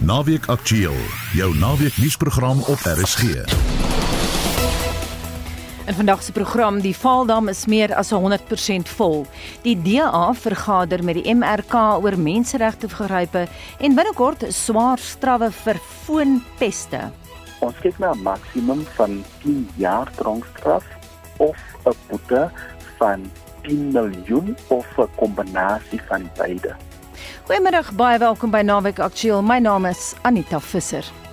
Naweek Aktueel, jou naweek nuusprogram op RSG. In vandag se program, die Vaaldam is meer as 100% vol. Die DA vergader met die MRK oor menseregte vergrype en binnekort swaar strawwe vir foonpeste. Ons kyk na 'n maksimum van 10 jaar tronkstraf of 'n boete van 10 miljoen of 'n kombinasie van beide. Goeiemiddag, baie welkom by Naweek Aktueel. My naam is Anita Visser.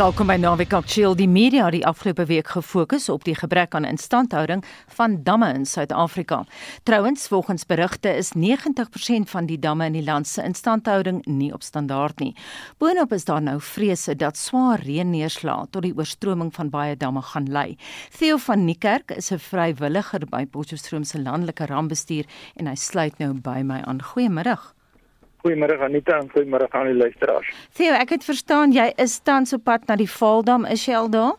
Welkom by Naweek Aktueel. Die media het die afgelope week gefokus op die gebrek aan instandhouding van damme in Suid-Afrika. Trouwens, volgens berigte is 90% van die damme in die land se instandhouding nie op standaard nie. Boonop is daar nou vrese dat swaar reënneerslae tot die oorstroming van baie damme gaan lei. Theo van Niekerk is 'n vrywilliger by Potchefstroom se landelike rampbestuur en hy sluit nou by my aan. Goeiemiddag. Goeiemôre Anita en goeiemôre aan die luisteraars. Theo, ek het verstaan jy is tans op pad na die Valdam, is jy al daar?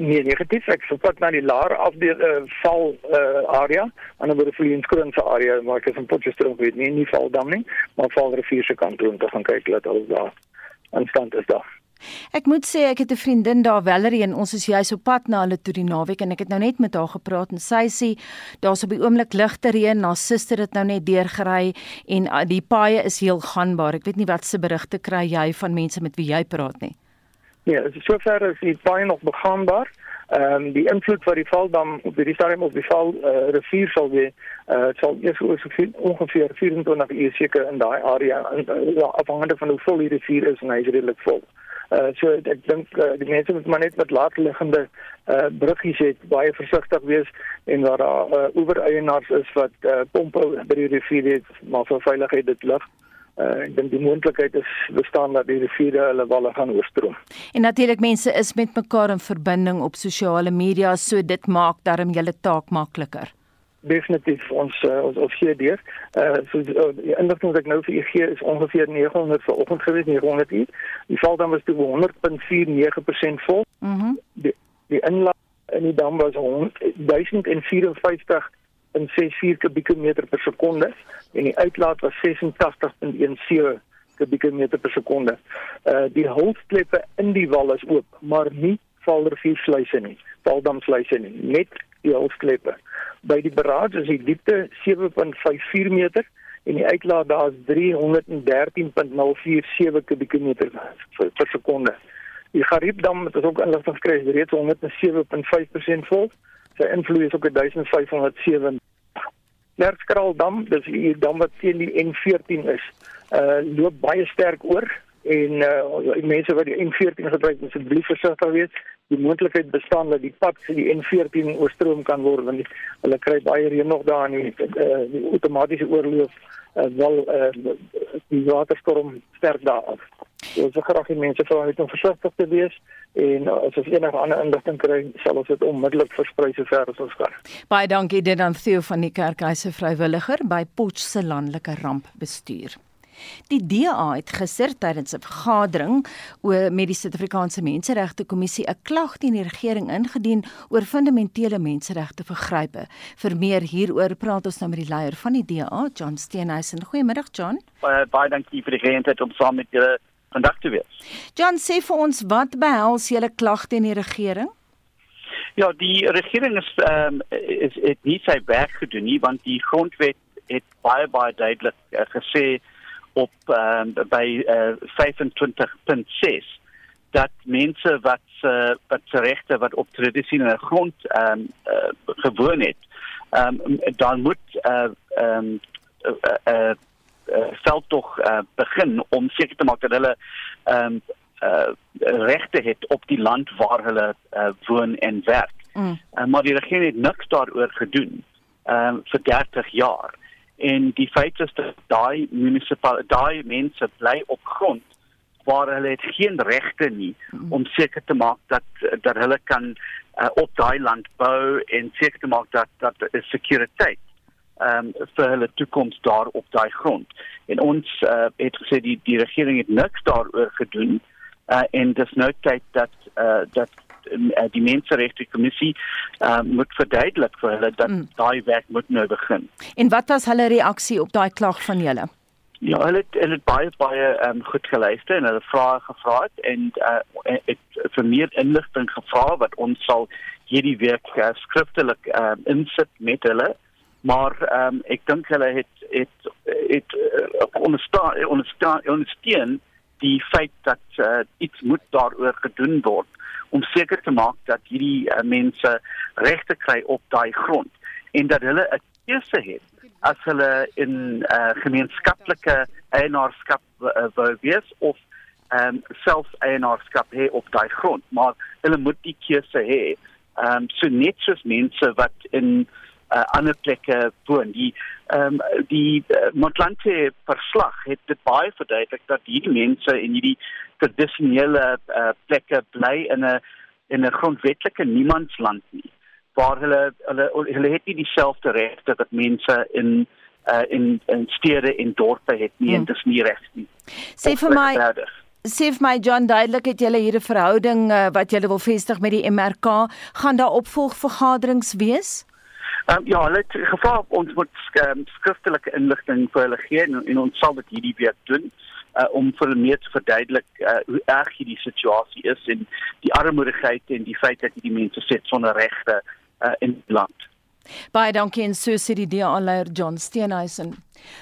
Nee, negatief ek is op pad na die laer afdeel uh, val uh, area, aan die Vlienskroon se area, maar ek is in Potchefstroom weet nie nie Valdam nie, maar Valrivier se kant toe om te gaan kyk dat alles daar aan stand is daar. Ek moet sê ek het 'n vriendin daar Valerie en ons is juis op pad na hulle toe die naweek en ek het nou net met haar gepraat en sy sê daar's op die oomblik ligte reën, haar suster het nou net deurgery en uh, die paaie is heel ganbaar. Ek weet nie wat se berigte kry jy van mense met wie jy praat nie. Nee, sover is die paaie nog begaanbaar. Ehm um, die invloed wat die Valdam op die stadium op die Val uh, rivier sal wees, uh, sal eers veel, ongeveer 24 uur seker in daai area uh, afhangende van hoe vol die rivier is en hy is redelik vol. Uh, so ek dink uh, die mense moet maar net met laat liggende uh, bruggies het baie versigtig wees en waar daar uh, oewereienaars is wat uh, pompe by die rivier het maar vir veiligheid dit lig. Uh, ek dink die moontlikheid is bestaan dat die riviere hulle walle gaan oorstroom. En natuurlik mense is met mekaar in verbinding op sosiale media so dit maak darm julle taak makliker definitief ons uh, ons ons gee deur. Uh so uh, die inligting wat ek nou vir u gee is ongeveer 900 vanoggend gewees 900 uur. Die val dan was toe 100.49% vol. Mhm. Mm die die inlaat in die dam was 1054 en 64 kubieke meter per sekonde en die uitlaat was 86.17 kubieke meter per sekonde. Uh die hulpkleppe in die wal is oop, maar nie valrivier sluise nie. Valdam sluise nie, net die hulpkleppe by die barrage is die diepte 7.54 meter en die uitlaat daar is 313.047 kubieke meter per, per sekonde. Die Gariepdam het ook inligting gekry reeds 107.5% vol. Sy invloed is ook 1507. Lerkskraaldam, dis die dam wat teen die N14 is, uh loop baie sterk oor en uh mense wat die N14 gebruik moet asseblief versigtig wees die moontlikheid bestaan dat die pad vir die N14 oorstroom kan word want die, hulle kry baie reën nog daar in die, uh, die outomatiese oorloop uh, wel uh, die waterstorm sterk daar af. So ons graag die mense vra om versigtig te wees en as ons enige ander inligting kry sal ons dit onmiddellik versprei so ver as ons kan. Baie dankie dit aan Theo van die Kerkhuise vrywilliger by Potchefstroom landelike rampbestuur. Die DA het gister tydens 'n vergadering oor met die Suid-Afrikaanse Menseregte Kommissie 'n klag teen die regering ingedien oor fundamentele menseregte vergrype. Vir meer hieroor praat ons nou met die leier van die DA, John Steenhuisen. Goeiemiddag John. Baie baie dankie vir die geleentheid om saam met julle vandag te wees. John, sê vir ons wat behels julle klag teen die regering? Ja, die regering is ehm um, is het nie sy werk gedoen nie want die grondwet het baie baie duidelik uh, gesê op uh, by uh, 25.6 dat mense wat uh, wat regte wat op tradisionele grond ehm um, uh, gewoon het ehm um, dan moet uh ehm um, uh, uh, uh, veld tog uh, begin om seker te maak dat hulle ehm um, uh, regte het op die land waar hulle uh, woon en werk. Mm. Uh, maar die regering het niks daaroor gedoen ehm um, vir 30 jaar en die feit is dat daai munisipale daai mense bly op grond waar hulle het geen regte nie om seker te maak dat dat hulle kan uh, op daai land bou en seker te maak dat dat is sekuriteit ehm um, vir hulle toekoms daar op daai grond. En ons uh, het gesê die die regering het niks daaroor gedoen uh, en dis nou tyd dat uh, dat uh, die menseregte kommissie uh, moet verduidelik vir hulle dat mm. daai werk moet nou begin. En wat was hulle reaksie op daai klag van julle? Ja, hulle het, hulle het baie baie um, goed geluister en hulle vrae gevra het en uh, het vir meer inligting gevra wat ons sal hierdie week uh, skriftelik um, insit met hulle. Maar um, ek dink hulle het het het uh, onderstaan onderstaan ondersteun die feit dat uh, iets moet daaroor gedoen word om seker te maak dat hierdie uh, mense regte kry op daai grond en dat hulle 'n keuse het as hulle in uh, gemeenskaplike eienaarskap uh, wou wees of um, self eienaarskap hê op daai grond. Maar hulle moet die keuse hê. Um, so net soos mense wat in uh, ander plekke woon die ehm um, die uh, Montlante verslag het dit baie verduidelik dat hierdie mense in hierdie tradisionele uh, plekke bly in 'n in 'n grondwetlike niemandsland nie waar hulle hulle hulle het nie dieselfde regte wat mense in uh, in in stede en dorpe het nie hmm. en dis nie reg nie. Sê vir my Sê vir my John duidelik het julle hier 'n verhouding uh, wat julle wil vestig met die MRK gaan daar opvolgvergaderings wees? Um, ja, hulle het gevra ons moet um, skriftelike inligting vir hulle gee en, en ons sal dit hierdie week doen uh, om vir hulle meer te verduidelik uh, hoe erg hierdie situasie is en die armoedigheid en die feit dat hierdie mense sit sonder regte uh, in land. Baie dankie en so sê die DA-leier John Steenhuisen.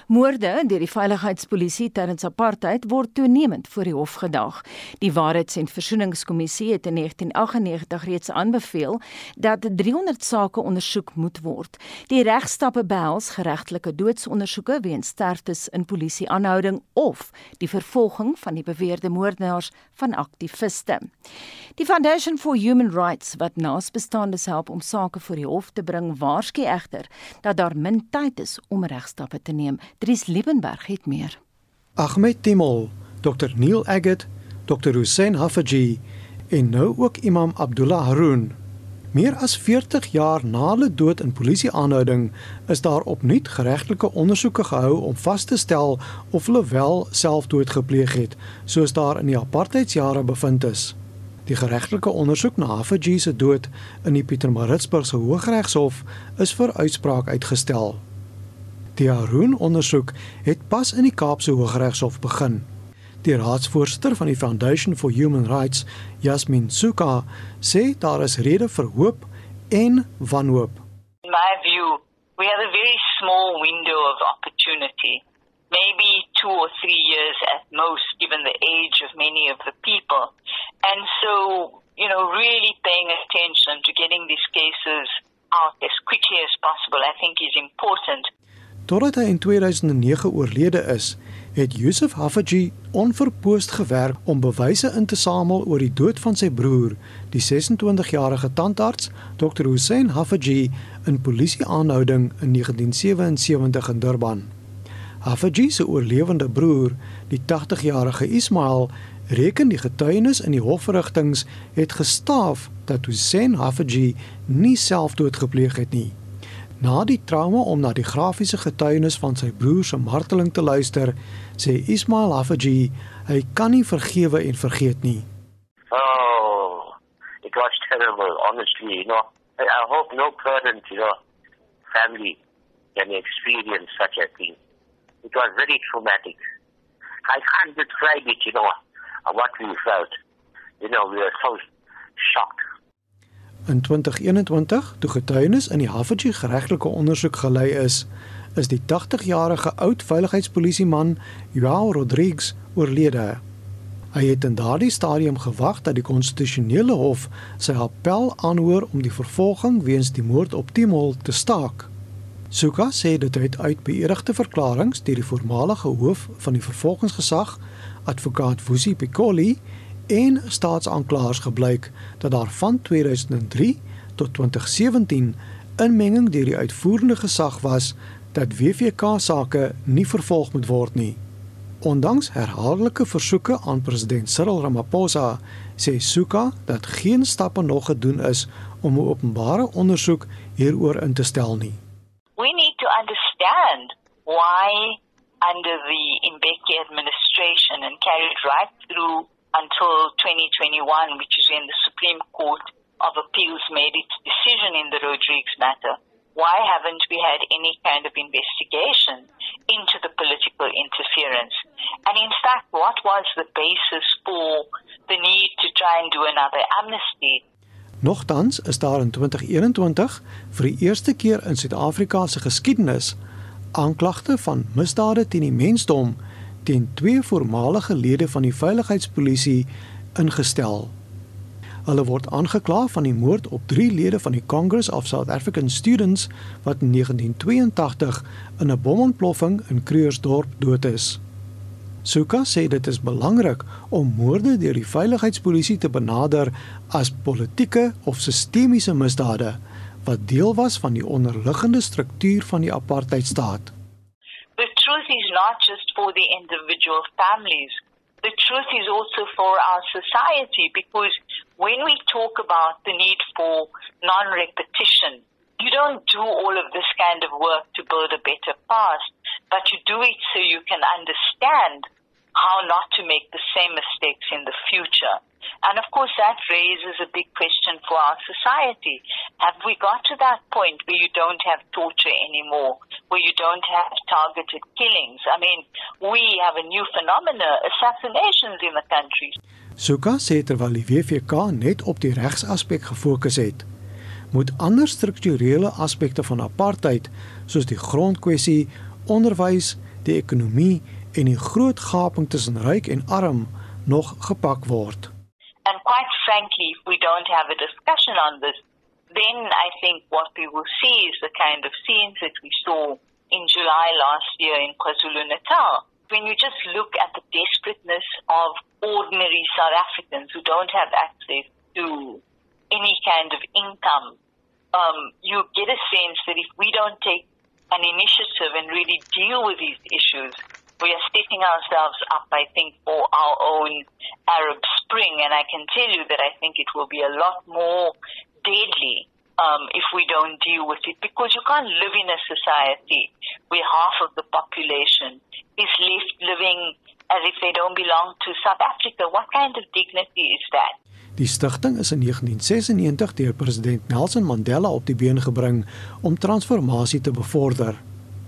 Moorde deur die veiligheidspolisie tydens apartheid word toenemend voor die hof gedag. Die Waarheids- en Versoeningskommissie het in 1998 reeds aanbeveel dat 300 sake ondersoek moet word. Die regstappe behels geregtelike doodsondersoeke weens sterftes in polisieaanhouding of die vervolging van die beweerde moordenaars van aktiviste. Die Foundation for Human Rights wat naasbestaandes help om sake voor die hof te bring, waarsku egter dat daar min tyd is om regstappe te neem. Dries Liebenberg het meer. Ahmed Timol, Dr Neil Agate, Dr Hussein Hafaji en nou ook Imam Abdullah Haroun. Meer as 40 jaar na hulle dood in polisieaanhouding is daar opnuut geregtelike ondersoeke gehou om vas te stel of hulle wel selfdood gepleeg het, soos daar in die apartheidsjare bevind is. Die geregtelike ondersoek na Hafaji se dood in die Pietermaritzburgse Hooggeregshof is vir uitspraak uitgestel. Die Haroon ondersoek het pas in die Kaapse Hooggeregshof begin. Die raadsvoorsitter van die Foundation for Human Rights, Yasmin Suka, sê daar is rede vir hoop en wanhoop. In my view, we have a very small window of opportunity. Maybe 2 or 3 years at most given the age of many of the people. And so, you know, really paying attention to getting these cases out as quickly as possible I think is important. Totdat hy in 2009 oorlede is, het Yusuf Hafaji onverpoost gewerk om bewyse in te samel oor die dood van sy broer, die 26-jarige tandarts Dr. Hussein Hafaji in polisieaanhouding in 1977 in Durban. Hafaji se oorlewende broer, die 80-jarige Ismail, reken die getuienis in die hofverrigtinge het gestaaf dat Hussein Hafaji nie selfdood gepleeg het nie. Na die trauma om na die grafiese getuienis van sy broer se marteling te luister, sê Ismail Hafaji, hy kan nie vergewe en vergeet nie. Oh, it was terrible, honestly, you know. I, I hope no parent, you know, family can experience such a thing. It was very traumatic. I can't describe it, you know, what we felt. You know, we were so shocked. In 2021, toe getuienis in die Hafaji geregtelike ondersoek gelei is, is die 80-jarige oud veiligheidspolisieman Joao Rodrigues oorlede. Hy het in daardie stadium gewag dat die konstitusionele hof sy appel aanhoor om die vervolging weens die moord op Timol te staak. Suka sê dit het uit beëdigde verklaringe deur die voormalige hoof van die vervolgingsgesag, advokaat Vusi Piccoli, en staatsaanklaers gebleik dat daar van 2003 tot 2017 inmenging deur die uitvoerende gesag was dat WVK sake nie vervolg moet word nie. Ondanks herhaaldelike versoeke aan president Cyril Ramaphosa sê Suka dat geen stappe nog gedoen is om 'n openbare ondersoek hieroor in te stel nie. We need to understand why under the Mbeki administration and carried right through until 2021, which is when the Supreme Court of Appeals made its decision in the Rodriguez matter. why haven't we had any kind of investigation into the political interference? And in fact, what was the basis for the need to try and do another amnesty? Nogtans is daar in 2021 vir die eerste keer in Suid-Afrika se geskiedenis aanklagte van misdade teen die mensdom teen twee voormalige lede van die veiligheidspolisie ingestel. Hulle word aangekla van die moord op 3 lede van die Congress of South African Students wat in 1982 in 'n bomontploffing in Krugersdorp dood is. Suka sê dit is belangrik om moorde deur die veiligheidspolisie te benader as politieke of sistemiese misdade wat deel was van die onderliggende struktuur van die apartheidstaat. Is not just for the individual families. The truth is also for our society because when we talk about the need for non-repetition, you don't do all of this kind of work to build a better past, but you do it so you can understand how not to make the same mistakes in the future. And of course, that raises a big question for our society. Have we got to that point where you don't have torture anymore, where you don't have targeted killings? I mean, we have a new phenomenon, assassinations in the country. Suka sê terwyl die WVK net op die regsaspek gefokus het, moet ander strukturele aspekte van apartheid, soos die grondkwessie, onderwys, die ekonomie en die groot gaping tussen ryk en arm nog gepak word. And quite frankly, if we don't have a discussion on this, then I think what we will see is the kind of scenes that we saw in July last year in KwaZulu Natal. When you just look at the desperateness of ordinary South Africans who don't have access to any kind of income, um, you get a sense that if we don't take an initiative and really deal with these issues, we are setting ourselves up, I think, for our own Arab Spring. And I can tell you that I think it will be a lot more deadly um, if we don't deal with it because you can't live in a society where half of the population is left living as if they don't belong to South Africa. What kind of dignity is that? Die stigting is in 1996 deur president Nelson Mandela op die been gebring om transformasie te bevorder.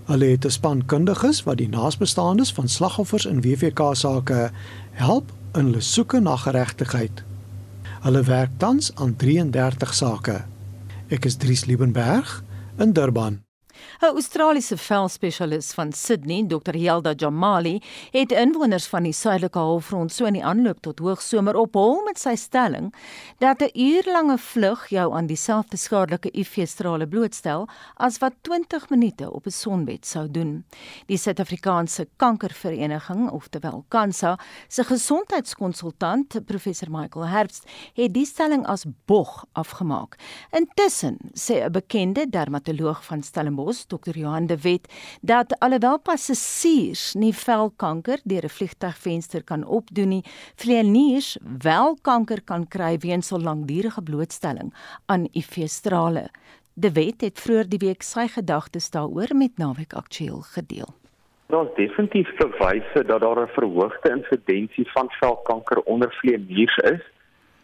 Hulle het 'n span kundiges wat die naasbestaandes van slagoffers in WVK sake help in hulle soeke na geregtigheid. Hulle werk tans aan 33 sake. Ek is Dries Liebenberg in Durban. 'n Australiese velspesialis van Sydney, Dr. Helda Jamali, het inwoners van die suidelike halfrond so in die aanloop tot hoogsomer op hul met sy stelling dat 'n uurlange vlug jou aan dieselfde skadelike UV-strale blootstel as wat 20 minute op 'n sonbed sou doen. Die Suid-Afrikaanse Kankervereniging, oftewel KANSA, se gesondheidskonsultant, professor Michael Herbst, het die stelling as bog afgemaak. Intussen sê 'n bekende dermatoloog van Stellenbosch, Dr. Johan de Wet dat alhoewel passasiers nie velkanker deur 'n vliegtuigvenster kan opdoen nie, vlieëniers wel kanker kan kry weens so langdurige blootstelling aan UV-strale. De Wet het vroeër die week sy gedagtes daaroor met Naweek Aktueel gedeel. Daar is definitief bewyse dat daar 'n verhoogde insidensie van velkanker onder vlieëniers is.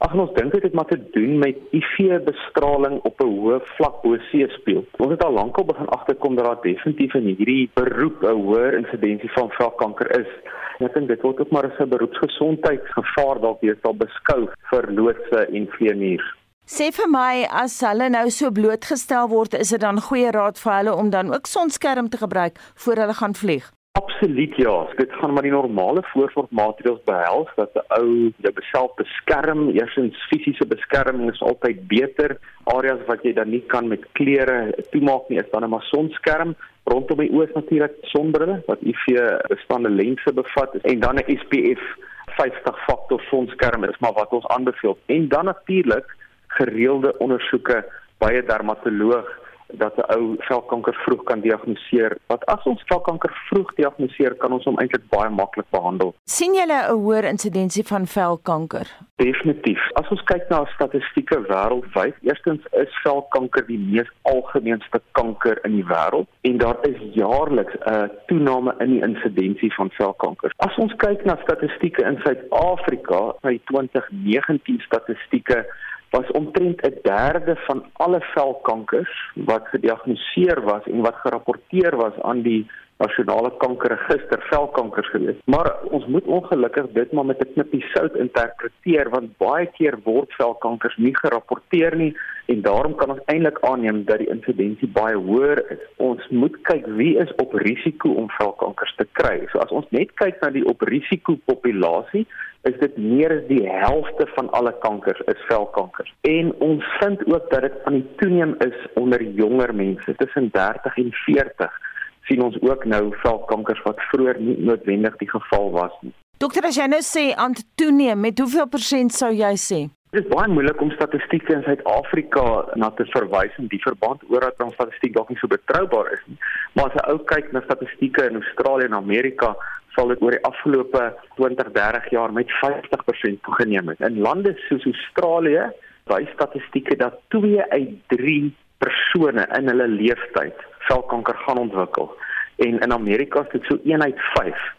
Ag ons dink dit het maar te doen met UV-bestraling op 'n hoë vlak bo see speel. Ons het al lankal begin agterkom dat daar definitief in hierdie beroep 'n hoër insidensie van velkanker is. En ek dink dit word ook maar as 'n beroepsgesondheidsgevaar dalk weer sal beskou vir loodse en vleenier. Sê vir my as hulle nou so blootgestel word, is dit dan goeie raad vir hulle om dan ook sonskerm te gebruik voor hulle gaan vlieg? Absoluut ja. Dit gaan maar die normale voorsorgmaatreëls behels dat 'n ou jou beself beskerm. Eerstens fisiese beskerming is altyd beter. Areas wat jy dan nie kan met klere toemaak nie, is dan 'n maar sonskerm. Rondom die oë natuurlik sonbrille wat UV bestande lense bevat en dan 'n SPF 50 faktor sonskerm is maar wat ons aanbeveel. En dan natuurlik gereelde ondersoeke by 'n dermatoloog dat 'n ou velkanker vroeg kan diagnoseer. Wat as ons velkanker vroeg diagnoseer, kan ons hom eintlik baie maklik behandel. sien julle 'n hoër insidensie van velkanker? Definitief. As ons kyk na statistieke wêreldwyd, eerstens is velkanker die mees algemeenste kanker in die wêreld en daar is jaarliks 'n toename in die insidensie van velkanker. As ons kyk na statistieke in Suid-Afrika, by 2019 statistieke was omtrent 'n derde van alle velkankers wat gediagnoseer was en wat gerapporteer was aan die nasionale kankerregister velkankers gewees. Maar ons moet ongelukkig dit maar met 'n knippie sout interpreteer want baie keer word velkankers nie gerapporteer nie en daarom kan ons eintlik aanneem dat die insidensie baie hoër is. Ons moet kyk wie is op risiko om velkankers te kry. So as ons net kyk na die op risiko populasie is dit meer as die helfte van alle kankers is velkankers. En ons vind ook dat dit aan die toeneem is onder jonger mense tussen 30 en 40 sien ons ook nou velkankers wat vroeër nie noodwendig die geval was nie. Dokter, as jy nou sê aan toeneem, met hoeveel persent sou jy sê? Dit is baie moeilik om statistieke in Suid-Afrika na te verwys in die verband oor dat ons statistiek dalk nie so betroubaar is nie. Maar as 'n ou kyk na statistieke in Australië en Amerika, sal dit oor die afgelope 20, 30 jaar met 50% toegeneem het. In lande soos Australië, wys statistieke dat 2 uit 3 persone in hulle lewenstyd velkanker gaan ontwikkel en in Amerika is dit so 1 uit 5.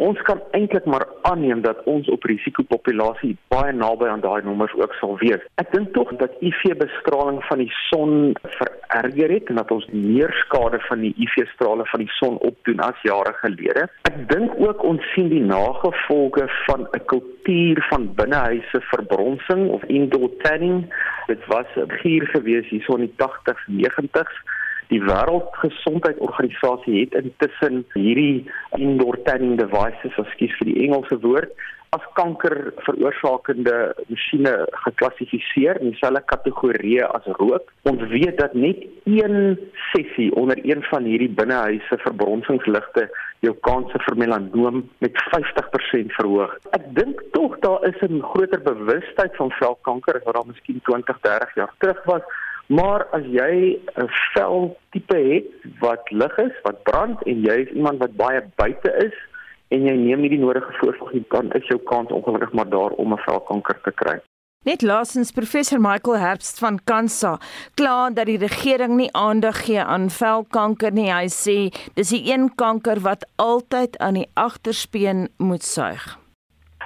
Ons kan eintlik maar aanneem dat ons op risikopopulasie baie naby aan daai nommers ook sal wees. Ek dink tog dat UV-bestraling van die son vererger het en dat ons meer skade van die UV-strale van die son opdoen as jare gelede. Ek dink ook ons sien die nagevolge van 'n kultuur van binnehuise verbronsing of indoor tanning. Dit was 'n gier gewees hierso in die 80s, 90s Die Wêreldgesondheidsorganisasie het intussen hierdie indoor tanning devices, ekskuus vir die Engelse woord, as kanker veroorsakende masjiene geklassifiseer in dieselfde kategorie as rook. Ons weet dat net een sessie onder een van hierdie binnehuise verbronsingsligte jou kanse vir melanoom met 50% verhoog. Ek dink tog daar is 'n groter bewustheid van velkanker as wat daar miskien 20, 30 jaar terug was. Maar as jy 'n vel tipe het wat lig is, wat brand en jy is iemand wat baie buite is en jy neem nie die nodige voorsorg dan is jou kans ongelukkig maar daar om 'n velkanker te kry. Net laasens professor Michael Herbst van Kansa kla dat die regering nie aandag gee aan velkanker nie. Hy sê dis die een kanker wat altyd aan die agterspeen moet suig.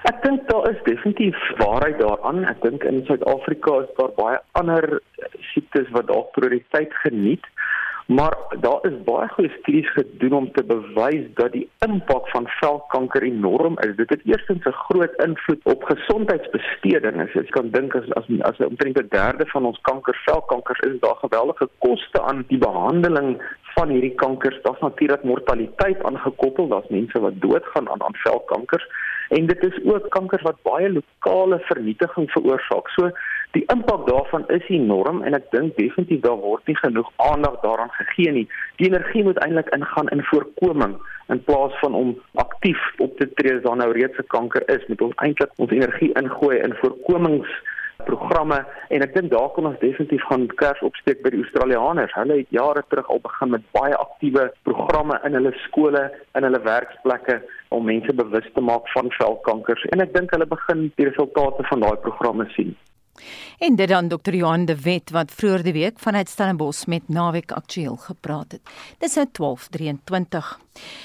Ek dink daar is definitief waarheid daaraan. Ek dink in Suid-Afrika is daar baie ander siektes wat dalk prioriteit geniet. Maar daar is baie goeie studies gedoen om te bewys dat die impak van velkanker enorm is. Dit het eerstens 'n groot invloed op gesondheidsbesteding. As jy kan dink as as as omtrent 'n derde van ons kanker velkankers is daar geweldige koste aan die behandeling van hierdie kankers. Daar's natuurlik mortaliteit aangekoppel. Daar's mense wat doodgaan aan aan velkankers en dit is ook kankers wat baie lokale vernietiging veroorsaak. So die impak daarvan is enorm en ek dink definitief daar word nie genoeg aandag daaraan gegee nie. Die energie moet eintlik ingaan in voorkoming in plaas van om aktief op te tree as daar nou reeds 'n kanker is, moet ons eintlik ons energie ingooi in voorkomings programme en ek dink daar kan ons definitief gaan kers opsteek by die Australiërs. Hulle het jare terug al begin met baie aktiewe programme in hulle skole, in hulle werksplekke om mense bewus te maak van velkankers en ek dink hulle begin die resultate van daai programme sien. En dit dan Dr. Johan de Wet wat vroeër die week vanuit Stellenbosch met Naweek Aktueel gepraat het. Dis nou 12:23.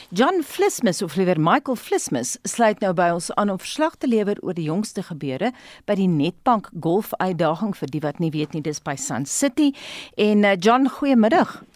John Flismus of liewer Michael Flismus sluit nou by ons aan om verslag te lewer oor die jongste gebeure by die Netbank Golf Uitdaging vir die wat nie weet nie, dis by Sun City. En uh, John, goeiemiddag.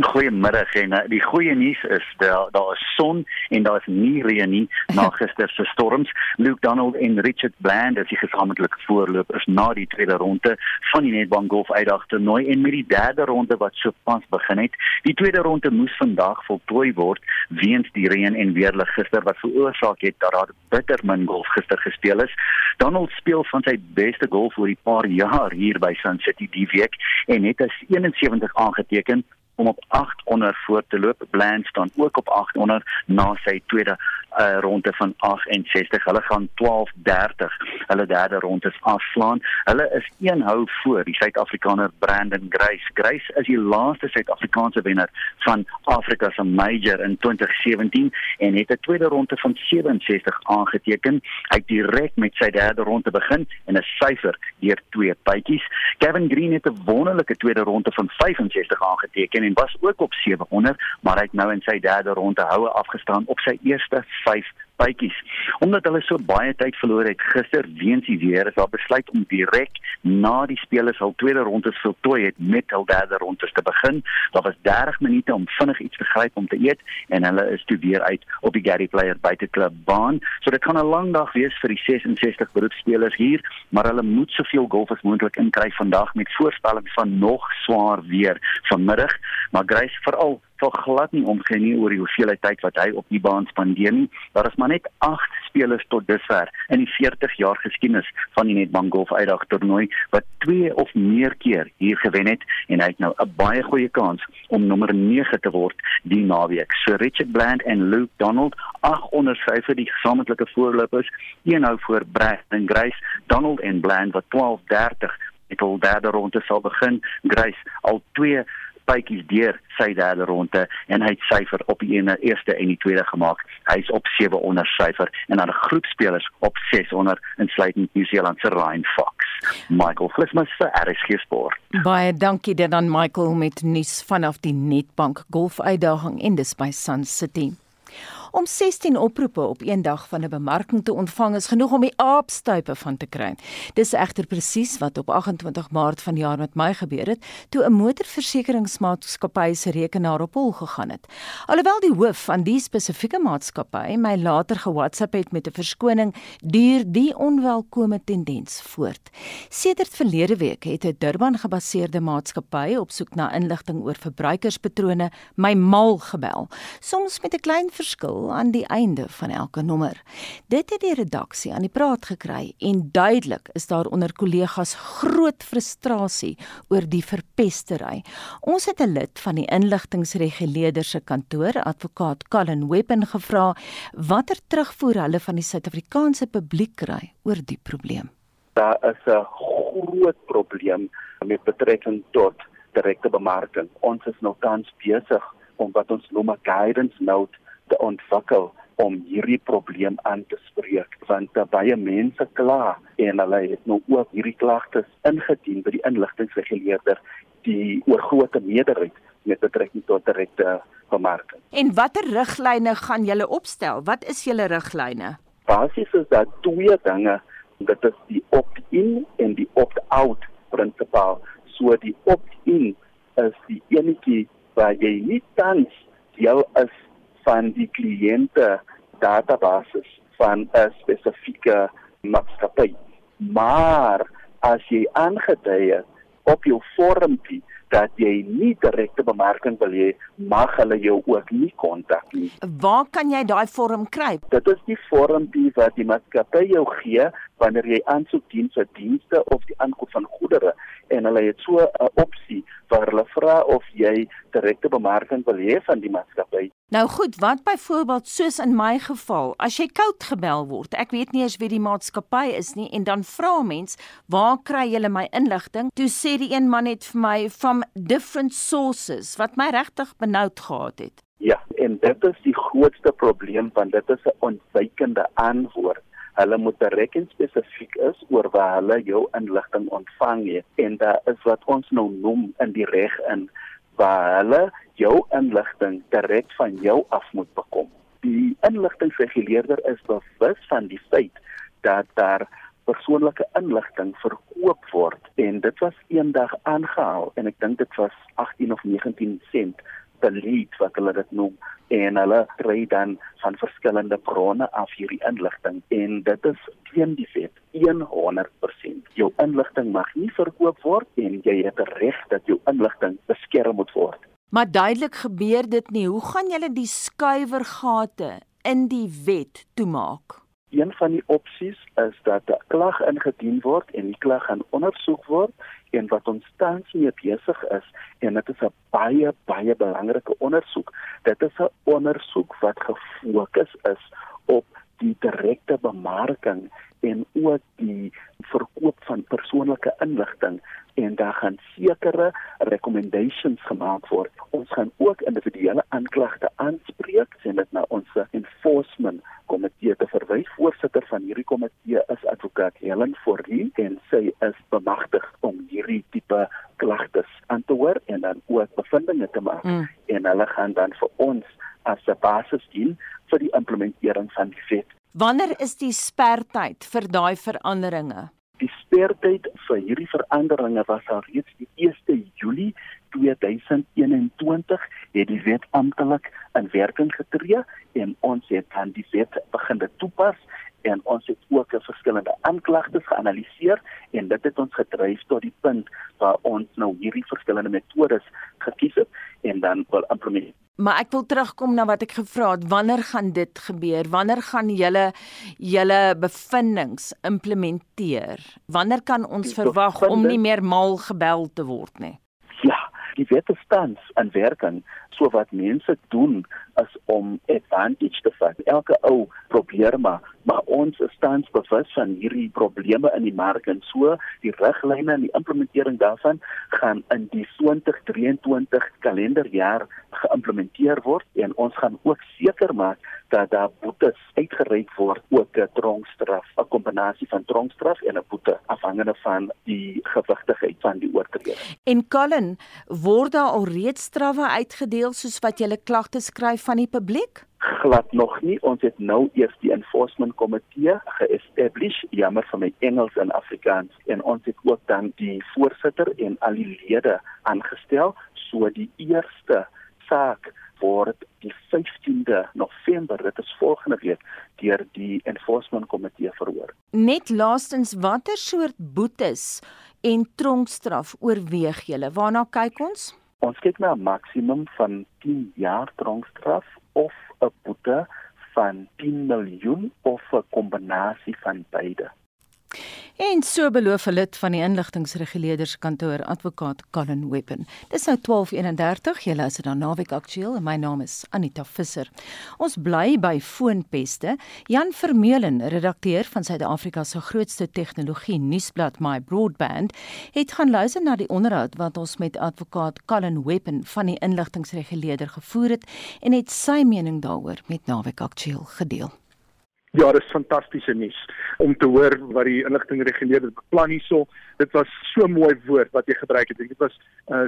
Goeiemiddag en uh, die goeie nuus is daar daar is son en daar is nie reën nie na gister se storms. Luke Donald en Richard Bland as die gesamentlike voorlopers na die tweede ronde van die Nedbank Golf Uitdag toernooi en met die derde ronde wat sopas begin het. Die tweede ronde moes vandag voltooi word weens die reën en weerlig gister wat veroorsaak het dat daar bitter min golf gister gespeel is. Donald speel van sy beste golf oor die paar jaar hier by Sun City die week en het as 71 aangeteken om op 8 onder voor te loop. Bland staan ook op 8 onder na sy tweede uh, ronde van 68. Hulle gaan 12-30. Hulle derde ronde is afslaan. Hulle is een hou voor die Suid-Afrikaner Brandon Grace. Grace is die laaste Suid-Afrikaanse wenner van Afrika se major in 2017 en het 'n tweede ronde van 67 aangeteken. Hy het direk met sy derde ronde begin en 'n syfer deur twee bytjies. Kevin Green het 'n wonderlike tweede ronde van 65 aangeteken en was ook op 700, maar hy het nou in sy derde ronde houe afgestaan op sy eerste 5 bytjies. Omdat hulle so baie tyd verloor het gister weens die weer, is daar besluit om direk na die spelers al tweede rondes voltooi het met hul derde rondes te begin. Daar was 30 minute om vinnig iets te gryp om te eet en hulle is toe weer uit op die Gary Player buiteklub baan. So dit gaan 'n lang dag wees vir die 66 beroepspelers hier, maar hulle moet soveel golf as moontlik inkry vandag met voorspelling van nog swaar weer vanmiddag. Maar Grace veral sal glad nie omgee nie oor die hoeveelheid tyd wat hy op die baan spandeer nie. Daar is maar net 8 spelers tot dusver in die 40 jaar geskiedenis van die Nedbank Golf Uitdag toernooi wat 2 of meer keer hier gewen het en hy het nou 'n baie goeie kans om nommer 9 te word die naweek. So Richard Bland en Luke Donald, ag onder syfer die gesamentlike voorlopers, een nou voor Brandon Grace, Donald en Bland wat 12:30 met hul derde ronde sal begin. Grace al 2 bytjies deur sy derde ronde en hy het syfer op die ene eerste en die tweede gemaak. Hy's op 7 onder syfer en dan 'n groep spelers op 6 onder insluitend New Zealand se Ryan Fox. Michael Flismus vir RSG Sport. Baie dankie dit aan Michael met nuus vanaf die Netbank golfuitdaging en dis by Sun City. Om 16 oproepe op een dag van 'n bemarking te ontvang is genoeg om die aapstuipe van te kry. Dis egter presies wat op 28 Maart vanjaar met my gebeur het, toe 'n motorversekeringsmaatskappy se rekenaar op hol gegaan het. Alhoewel die hoof van die spesifieke maatskappy my later ge-WhatsApp het met 'n verskoning, duur die onwelkome tendens voort. Sedert verlede week het 'n Durban-gebaseerde maatskappy op soek na inligting oor verbruikerspatrone my mal gebel, soms met 'n klein verskil aan die einde van elke nommer. Dit het die redaksie aan die praat gekry en duidelik is daar onder kollegas groot frustrasie oor die verpestery. Ons het 'n lid van die inligtingreguleerder se kantoor, advokaat Colin Weppen gevra watter terugvoer hulle van die Suid-Afrikaanse publiek kry oor die probleem. Daar is 'n groot probleem met betrekking tot direkte bemarking. Ons is nou tans besig om wat ons noem 'n guidance note te ontwikkel om hierdie probleem aan te spreek want baie mense kla en hulle het nou ook hierdie klagtes ingedien by die inligtingreguleerder die oor groot meerderheid met betrekking tot direkte bemarking. En watter riglyne gaan julle opstel? Wat is julle riglyne? Basies is daar twee dinge. Dit is die opt-in en die opt-out prinsipaal. So die opt-in is die enetjie waar jy nie tans jou is van die kliënte database van 'n spesifieke maatskappy. Maar as jy aangedui het op jou vormpie dat jy nie direkte bemarking wil hê, mag hulle jou ook nie kontak nie. Waar kan jy daai vorm kry? Dit is die vormpie wat die maatskappy jou gee wanneer jy aansoek dien vir dienste of die aankoop van goedere en hulle het so 'n opsie waar hulle vra of jy direkte bemarking wil hê van die maatskappy. Nou goed, wat byvoorbeeld soos in my geval, as jy koud gebel word, ek weet nie eens wie die maatskappy is nie en dan vra mens, "Waar kry julle my inligting?" Toe sê die een man net vir my from different sources wat my regtig benoud gehad het. Ja, en dit is die grootste probleem want dit is 'n onwykende antwoord hulle moet direk en spesifiek is oor waar hulle jou inligting ontvang het en daar is wat ons nou noem in die reg in waar hulle jou inligting direk van jou af moet bekom. Die inligtingreguleerder is bewus van die feit dat daar persoonlike inligting verkoop word en dit was eendag aangehaal en ek dink dit was 18 of 19 sent delete wat hulle dit noem en hulle kry dan van verskillende bronne af hierdie inligting en dit is teen die wet 100%. Jou inligting mag nie verkoop word en jy het reg dat jou inligting beskerm moet word. Maar duidelik gebeur dit nie. Hoe gaan julle die skuiwergate in die wet toemaak? Een van die opsies is dat 'n klag ingedien word en die klag gaan ondersoek word en wat ons tans mee besig is en dit is 'n baie baie belangrike ondersoek. Dit is 'n ondersoek wat gefokus is op die direkte bemarking en ook die verkoop van persoonlike inligting en daar gaan sekere recommendations gemaak word. Ons gaan ook individuele aanklagte aanspreek en dit na ons enforcement komitee te verwys. Voorsitter van hierdie komitee is advokaat Helen Forrie en sy is bemagtig om hierdie tipe klagtes aan te hoor en dan ook bevindinge te maak. Mm. En hulle gaan dan vir ons as 'n basis dien vir die implementering van die wet Wanneer is die spertyd vir daai veranderinge? Die spertyd vir hierdie veranderinge was al reeds die 1 Julie 2021 het die wet amptelik in werking getree en ons het dan die wet begin toepas en ons het ook verskillende aanklagtes geanaliseer en dit het ons gedryf tot die punt waar ons nou hierdie verskillende metodes gekies het en dan wil implementeer. Maar ek wil terugkom na wat ek gevra het, wanneer gaan dit gebeur? Wanneer gaan julle julle bevindinge implementeer? Wanneer kan ons verwag om nie meer mal gebel te word nie? Ja, die wetenskap en werking so wat mense doen is om advantage te vat. Elke ou probeer maar maar ons staan bewus van hierdie probleme in die mark en so die riglyne en die implementering daarvan gaan in die 2023 kalenderjaar geïmplementeer word en ons gaan ook seker maak dat daar boetes uitgereik word ook 'n tronkstraf 'n kombinasie van tronkstraf en 'n boete afhangende van die gewigtigheid van die oortreding. En Colin, word daar al reeds strawwe uitgedeel soos wat jy klagtes skryf van die publiek? glad nog nie. Ons het nou eers die enforcement komitee geestablish, jammer vir my Engels en Afrikaans en ons het ook dan die voorsitter en al die lede aangestel so die eerste saak word die 15de November, dit is volgende week, deur die enforcement komitee verhoor. Net laastens, watter soort boetes en tronkstraf oorweeg julle? Waarna kyk ons? Ons kyk na 'n maksimum van 10 jaar tronkstraf of 'n boete van 10 miljoen of 'n kombinasie van beide. En so beloof 'n lid van die inligtingreguleerderskantoor advokaat Colin Weapon. Dis nou 12:31. Jy luister dan naweek aktueel en my naam is Anita Visser. Ons bly by foonpeste. Jan Vermeulen, redakteur van Suid-Afrika se grootste tegnologie nuusblad My Broadband, het gaan luister na die onderhoud wat ons met advokaat Colin Weapon van die inligtingreguleerder gevoer het en het sy mening daaroor met naweek aktueel gedeel. Ja, dis fantastiese nuus om te hoor wat die inligting reguleer dit beplan hierso. Dit was so mooi woord wat jy gebruik het. Dit was uh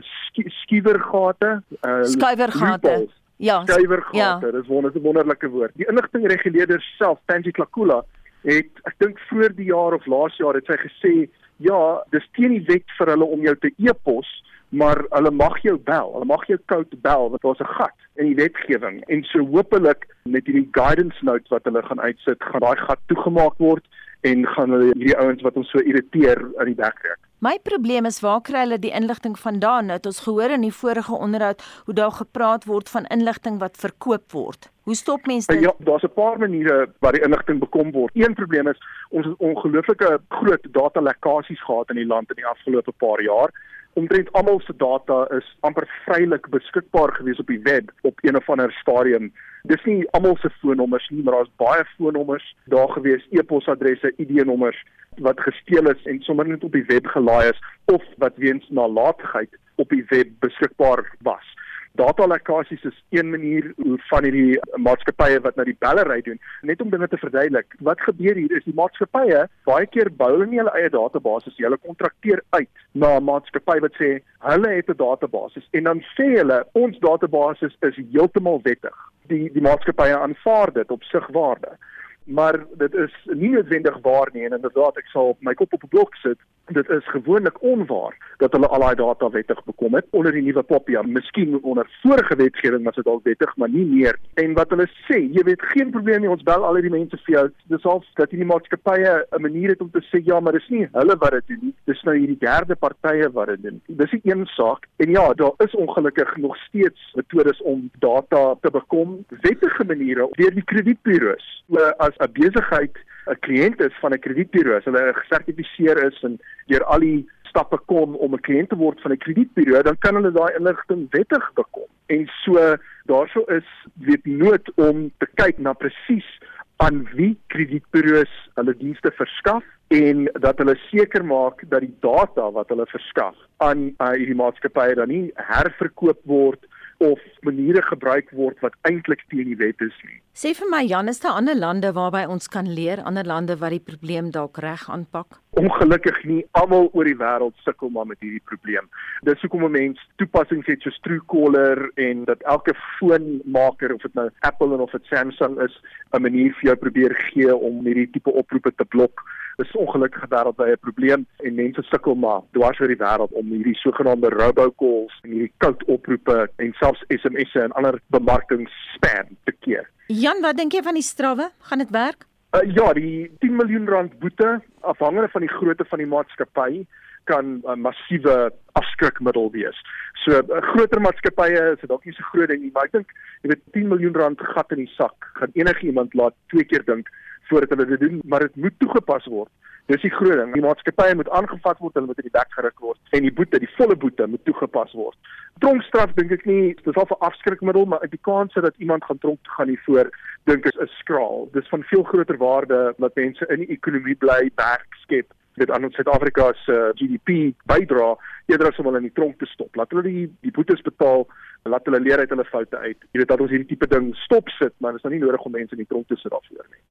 skiewergate, uh skuiwergate. Ja, skuiwergate. Ja. Dis wonder 'n wonderlike woord. Die inligting reguleerder self, Tanji Klakula, het ek dink vroeër die jaar of laas jaar het sy gesê, ja, dis teen die wet vir hulle om jou te e-pos maar hulle mag jou bel. Hulle mag jou koud bel want daar's 'n gat in die wetgewing en so hopelik met hierdie guidance note wat hulle gaan uitsit, gaan daai gat toegemaak word en gaan hulle hierdie ouens wat ons so irriteer aan die bek trek. My probleem is waar kry hulle die inligting vandaan? Nou het ons gehoor in die vorige onderhoud hoe daar gepraat word van inligting wat verkoop word. Hoe stop mense dit? Ja, daar's 'n paar maniere waar die inligting bekom word. Een probleem is ons het ongelooflike groot data lekkasies gehad in die land in die afgelope paar jaar omtrent almal se data is amper vrylik beskikbaar gewees op die web op een of ander stadium. Dis nie almal se foonnommers nie, maar daar's baie foonnommers daar gewees, e-posadresse, ID-nommers wat gesteel is en sommer net op die web gelaai is of wat weens nalatigheid op die web beskikbaar was. Data lekkasies is een manier hoe van hierdie maatskappye wat na die bellery doen, net om dinge te verduidelik. Wat gebeur hier is die maatskappye baie keer bou hulle nie hulle eie database, hulle kontrakteer uit na 'n maatskappy wat sê hulle het 'n database en dan sê hulle ons database is heeltemal wettig. Die die maatskappye aanvaar dit op sigwaarde maar dit is nie noodwendig waar nie en inderdaad ek sal my kop op 'n blok sit dit is gewoonlik onwaar dat hulle al daai data wettig bekom het onder die nuwe popia miskien onder vorige wetgewing was dit al wettig maar nie meer. En wat hulle sê jy weet geen probleem nie ons bel al die mense vir jou. Dis al dat die maatskappye 'n manier het om te sê ja maar dis nie hulle wat dit doen nie. Dis nou hierdie derde partye wat dit doen. Dis 'n een saak. En ja daar is ongelukkig nog steeds metodes om data te bekom. Wettige maniere deur die kredietburo's as as 'n besigheid 'n kliënt is van 'n kredietburo, as hulle gesertifiseer is en deur al die stappe kom om 'n kliënt te word van 'n kredietburo, dan kan hulle daai inligting wettig bekom. En so daarso is weet nood om te kyk na presies aan wie kredietburo's hulle dienste verskaf en dat hulle seker maak dat die data wat hulle verskaf aan uh, hierdie maatskappye dan nie herverkoop word of maniere gebruik word wat eintlik teen die wet is nie. Sê vir my Jan, is daar ander lande waarby ons kan leer, ander lande wat die probleem dalk reg aanpak? Ongelukkig nie almal oor die wêreld sukkel maar met hierdie probleem. Dis hoekom 'n mens toepassings het soos Truecaller en dat elke foonmaker of dit nou Apple of dit Samsung is, 'n manier vir jou probeer gee om hierdie tipe oproepe te blok. Dis ongelukkig wêreldwye probleem en mense sukkel maar dwars oor die wêreld om hierdie sogenaamde robocalls en hierdie koud oproepe en selfs SMS'e en ander bemarkingsspam te keer. Jan, wat dink jy van die strawwe? Gaan dit werk? Uh, ja, die 10 miljoen rand boete afhangende van die grootte van die maatskappy kan 'n uh, massiewe afskrikmiddel wees. So uh, groter maatskappye is dit dalk nie so groot ding nie, maar ek dink jy weet 10 miljoen rand gat in die sak gaan enige iemand laat twee keer dink voordat hulle dit doen, maar dit moet toegepas word. Dis die groot ding. Die maatskappye moet aangevat word, hulle moet in die bek geruk word en die boete, die volle boete moet toegepas word. Tronkstraf dink ek nie, dis al 'n afskrikmiddel, maar die kans dat iemand gaan tronk toe gaan hiervoor dink ek is skraal. Dis van veel groter waarde dat mense in die ekonomie bly, werk skep dit aan Suid-Afrika se uh, GDP bydra eerder as om hulle in die tronk te stop. Laat hulle die die boetes betaal, laat hulle leer uit hulle foute uit. Jy weet dat ons hierdie tipe ding stop sit, maar dit is nou nie nodig om mense in die tronk te sit daarvoor nie.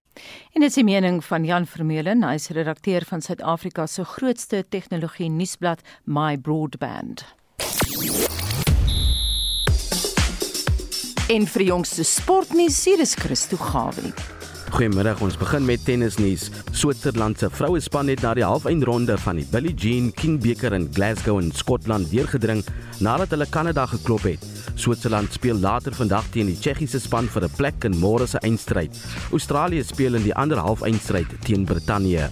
En dit is die mening van Jan Vermeulen, hy is redakteur van Suid-Afrika se grootste tegnologie nuusblad My Broadband. En vir jongste sportnuus, hier is Christo Gawie. Goeiemiddag, ons begin met tennisnuus. Switserland se vrouespan het na die halfeindronde van die Billie Jean King beker in Glasgow in Skotland deurgedring nadat hulle Kanada geklop het. Switserland speel later vandag teen die Tsjechiese span vir 'n plek in môre se eindstryd. Australië speel in die ander halfeindstryd teen Brittanje.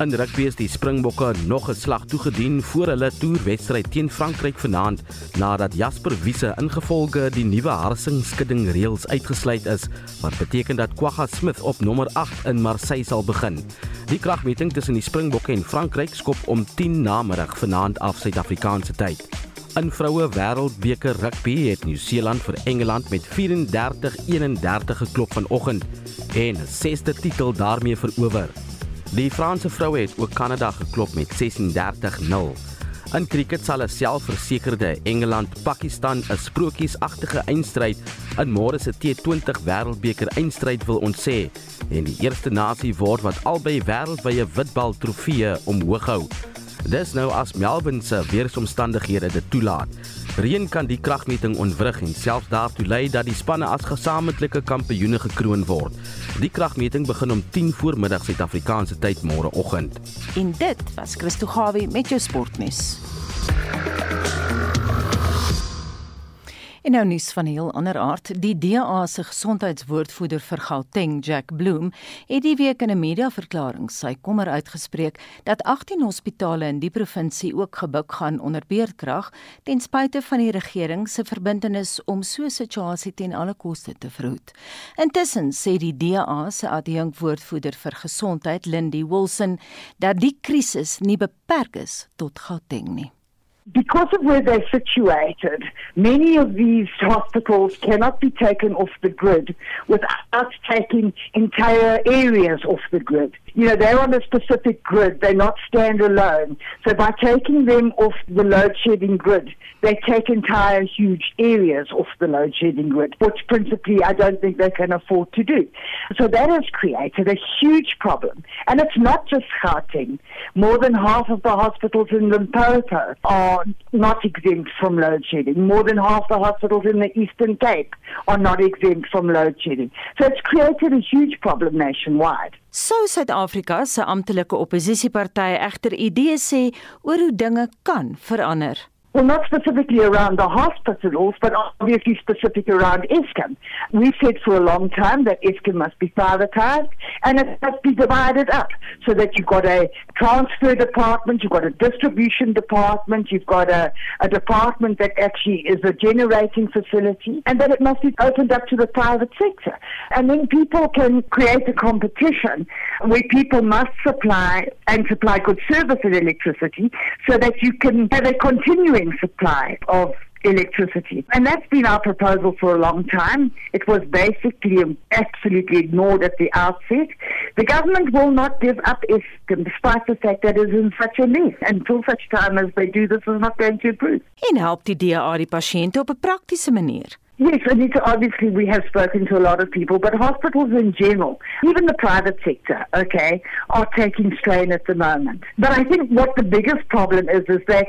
In rugby is die Springbokke nog 'n slag toegedien voor hulle toerwedstryd teen Frankryk vanaand nadat Jasper Wiese ingevolge die nuwe harsing skudding reëls uitgesluit is wat beteken dat Kwagga Smith op nommer 8 in Marseille sal begin. Die kragmeting tussen die Springbokke en Frankryk skop om 10 namiddag vanaand af Suid-Afrikaanse tyd. In vroue wêreldbeker rugby het Nieu-Seeland vir Engeland met 34-31 geklop vanoggend en 'n sesde titel daarmee verower. Die Franse vroue het ook Kanada geklop met 36-0. In cricket sal 'n selfversekerde Engeland-Pakistan 'n sprokiesagtige eindstryd in môre se T20 Wêreldbeker eindstryd wil ontsê en die eerste nasie word wat albei wêreldwye witbal trofee omhoog hou. Dis nou as Melbourne se weeromstandighede dit toelaat. Reën kan die kragmeting ontwrig en selfs daartoe lei dat die spanne as gesamentlike kampioene gekroon word. Die kragmeting begin om 10 voor middag Suid-Afrikaanse tyd môreoggend. En dit was Christo Gawie met jou sportnuus. En nou nuus van 'n heel ander aard. Die DA se gesondheidswoordvoerder vir Gauteng, Jack Bloem, het die week in 'n mediaverklaring sy kommer uitgespreek dat 18 hospitale in die provinsie ook gebuk gaan onder beerdkrag ten spyte van die regering se verbintenis om so 'n situasie ten alle koste te verhoed. Intussen sê die DA se adjunkwoordvoerder vir gesondheid, Lindy Wilson, dat die krisis nie beperk is tot Gauteng nie. Because of where they're situated, many of these hospitals cannot be taken off the grid without taking entire areas off the grid. You know, they're on a specific grid, they're not standalone. So by taking them off the load shedding grid, they take entire huge areas off the load shedding grid, which principally I don't think they can afford to do. So that has created a huge problem. And it's not just Gauteng. More than half of the hospitals in Limpopo are not exempt from load shedding. More than half the hospitals in the Eastern Cape are not exempt from load shedding. So it's created a huge problem nationwide. Sou Suid-Afrika se amptelike oppositiepartye egter idees sê oor hoe dinge kan verander? Well, not specifically around the hospitals, but obviously specific around ISCOM. We said for a long time that ISCOM must be privatized and it must be divided up so that you've got a transfer department, you've got a distribution department, you've got a, a department that actually is a generating facility, and that it must be opened up to the private sector. And then people can create a competition where people must supply and supply good service and electricity so that you can have a continuing supply of electricity. And that's been our proposal for a long time. It was basically absolutely ignored at the outset. The government will not give up Eskom despite the fact that it is in such a mess. Until such time as they do, this is not going to improve. En help die DA die pasiënte op 'n praktiese manier. Yes, Anita, obviously we have spoken to a lot of people, but hospitals in general, even the private sector, okay, are taking strain at the moment. But I think what the biggest problem is, is that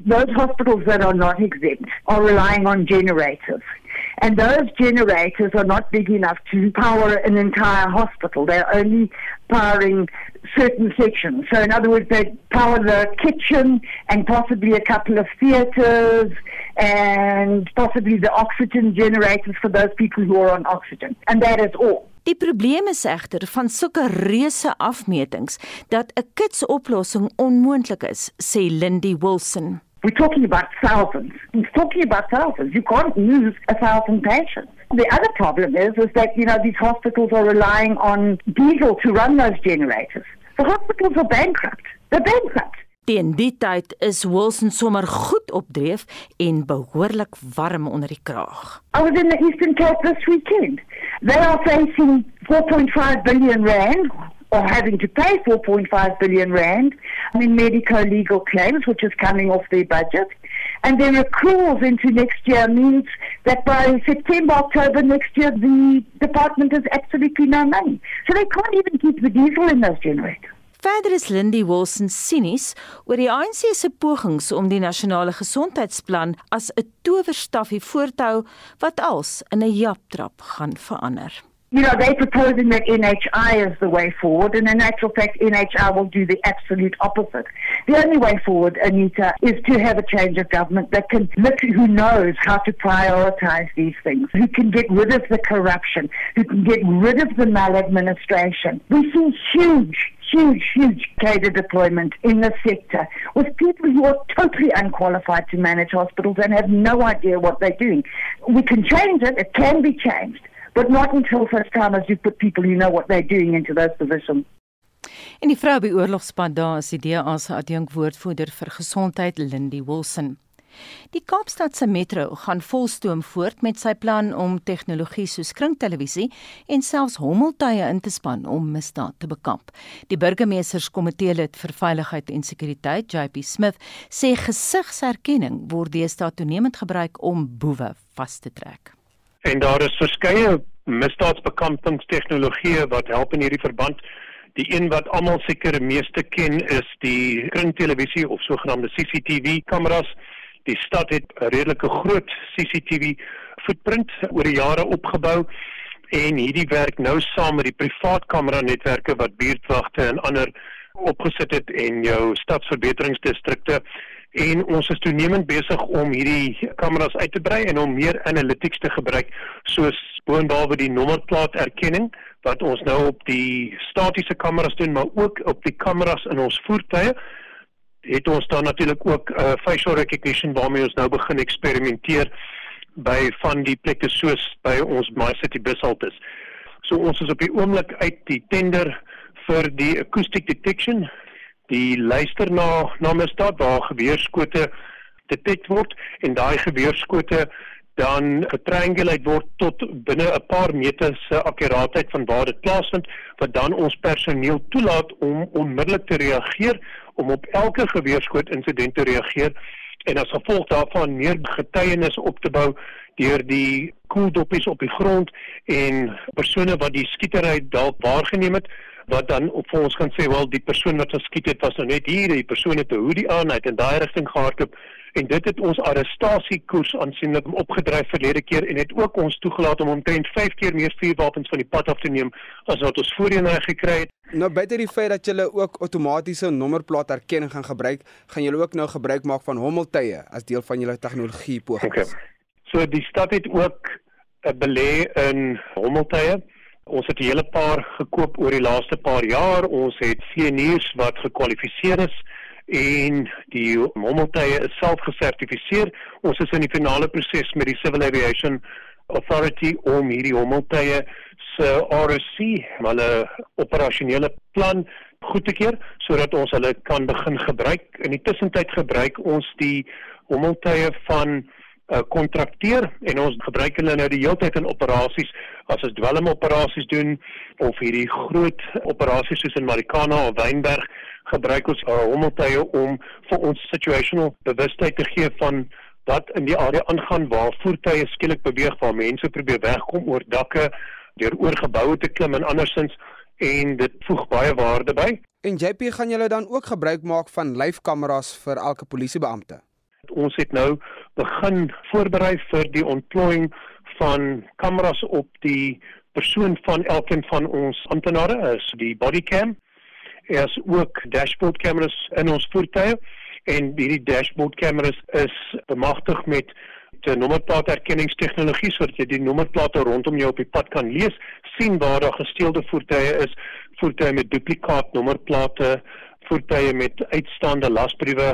those hospitals that are not exempt are relying on generators. And those generators are not big enough to power an entire hospital. They're only powering certain sections. So, in other words, they power the kitchen and possibly a couple of theaters and possibly the oxygen generators for those people who are on oxygen. And that is all. Die probleem is egter van sulke reuse afmetings dat 'n kitsoplossing onmoontlik is, sê Lindy Wilson. We're talking about thousands. We're talking about thousands. You can't lose a thousand patients. The other problem is, is that, you know, these hospitals are relying on diesel to run those generators. The hospitals are bankrupt. They're bankrupt. Teen die tyd is Wilson sommer goed opdreef en behoorlik warm onder die kraag. I was in the Eastern Cape this weekend. They are facing 4.5 billion rand or having to pay 4.5 billion rand in medico legal claims, which is coming off their budget. And then accruals into next year means that by September, October next year, the department has absolutely no money. So they can't even keep the diesel in those generators. Verder is Lindy Wilson sinies oor die ANC se pogings om die nasionale gesondheidsplan as 'n towerstafie voortou wat als in 'n japtrap gaan verander. you know, they're proposing that NHI is the way forward, and in actual fact, NHI will do the absolute opposite. The only way forward, Anita, is to have a change of government that can look who knows how to prioritize these things, who can get rid of the corruption, who can get rid of the maladministration. We see huge huge, huge cadre deployment in the sector with people who are totally unqualified to manage hospitals and have no idea what they're doing. We can change it, it can be changed, but not until such time as you put people who know what they're doing into those positions. En die vrou by oorlogspad daar is die DA se adjunkwoordvoerder vir gesondheid Lindy Wilson. Die Kaapstadse Metro gaan volstoom voort met sy plan om tegnologie soos kringtelevisie en selfs hommeltuie in te span om misdaad te bekamp. Die burgemeesterskomitee lid vir veiligheid en sekuriteit, JP Smith, sê gesigsherkenning word deesdae toenemend gebruik om boewe vas te trek. En daar is verskeie misdaadsbekampingstegnologieë wat help in hierdie verband. Die een wat almal seker meeste ken is die kringtelevisie of sogenaamde CCTV kameras. Die stad het 'n redelike groot CCTV footprint oor die jare opgebou en hierdie werk nou saam met die privaat kamera netwerke wat buurtwagte en ander opgesit het en jou stadsverbeteringsdistrikte. En ons is toenemend besig om hierdie kameras uit te brei en om meer analytics te gebruik soos boonbehalwe die nommerplaaterkenning wat ons nou op die statiese kameras doen maar ook op die kameras in ons voertuie het ons dan natuurlik ook 'n uh, facial recognition waarmee ons nou begin eksperimenteer by van die plekke soos by ons My City bushaltes. So ons is op die oomblik uit die tender vir die acoustic detection die luister na na misdaad waar geweerskote detect word en daai geweerskote dan getriangulate word tot binne 'n paar meter se akkuraatheid van waar dit plaasvind wat dan ons personeel toelaat om onmiddellik te reageer om op elke geweerskoot insident te reageer en as gevolg daarvan meer getuienis op te bou deur die koeldoppies op die grond en persone wat die skietery dalk waargeneem het wat dan op vir ons kan sê wel die persoon wat geskiet het was nou net hier die persoon het 'n hoodie aan hy het in daai rigting gehardloop en dit het ons arrestasiekoers aansienlik opgedryf verlede keer en het ook ons toegelaat om omtrent 5 keer meer vuurwapens van die pad af te neem as wat ons voorheen gekry het. Nou buite die feit dat julle ook outomatiese nommerplaaterkenning gaan gebruik, gaan julle ook nou gebruik maak van hommeltuie as deel van julle tegnologie pogings. Okay. So die stad het ook 'n belê in hommeltuie Ons het 'n hele paar gekoop oor die laaste paar jaar. Ons het vlieëniers wat gekwalifiseer is en die mommeltuie is self gesertifiseer. Ons is in die finale proses met die Civil Aviation Authority om hierdie mommeltuie se RSC, hulle operasionele plan goed te keer sodat ons hulle kan begin gebruik. In die tussentyd gebruik ons die mommeltuie van uh, kontrakteer en ons gebruik hulle nou die hele tyd in operasies as ons dwelm operasies doen of hierdie groot operasies soos in Marikana of Wynberg gebruik ons uh, hommeltuie om vir ons situational bewustheid te gee van wat in die area aangaan waar voertuie skielik beweeg waar mense probeer wegkom oor dakke deur oor geboue te klim en andersins en dit voeg baie waarde by. En JP gaan julle dan ook gebruik maak van lyfkameras vir elke polisiebeampte. Ons het nou begin voorberei vir die ontplooiing van kameras op die persoon van elkeen van ons amptenare, is die bodycam. Er is ook dashboard kameras in ons voertuie en hierdie dashboard kameras is bemagtig met 'n nommerplaatherkenningstegnologie sodat jy die nommerplate rondom jou op die pad kan lees, sien waar daar gesteelde voertuie is, voertuie met duplikaat nommerplate, voertuie met uitstaande lasbriewe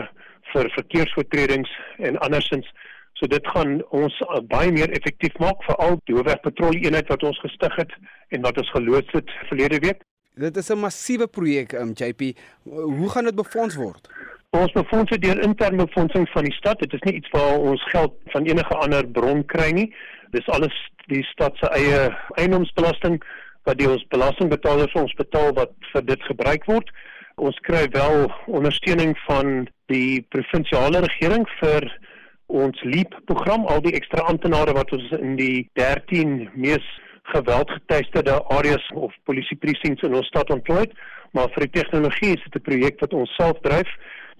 vir verkeersoortredings en andersins. So dit gaan ons uh, baie meer effektief maak vir al die hoofwegpatrollie eenheid wat ons gestig het en wat ons geloods het verlede week. Dit is 'n massiewe projek, um, JP. Hoe gaan dit befonds word? Ons befonds deur interne befondsing van die stad. Dit is nie iets waar ons geld van enige ander bron kry nie. Dis alles die stad se eie eiendomsbelasting wat die ons belastingbetalers ons betaal wat vir dit gebruik word. Ons kry wel ondersteuning van die provinsiale regering vir ons leap program al die ekstra amptenare wat ons in die 13 mees geweldgetuisterde areas of polisie precincts in ons stad ontplooi maar vir die tegnologie is dit 'n projek wat ons self dryf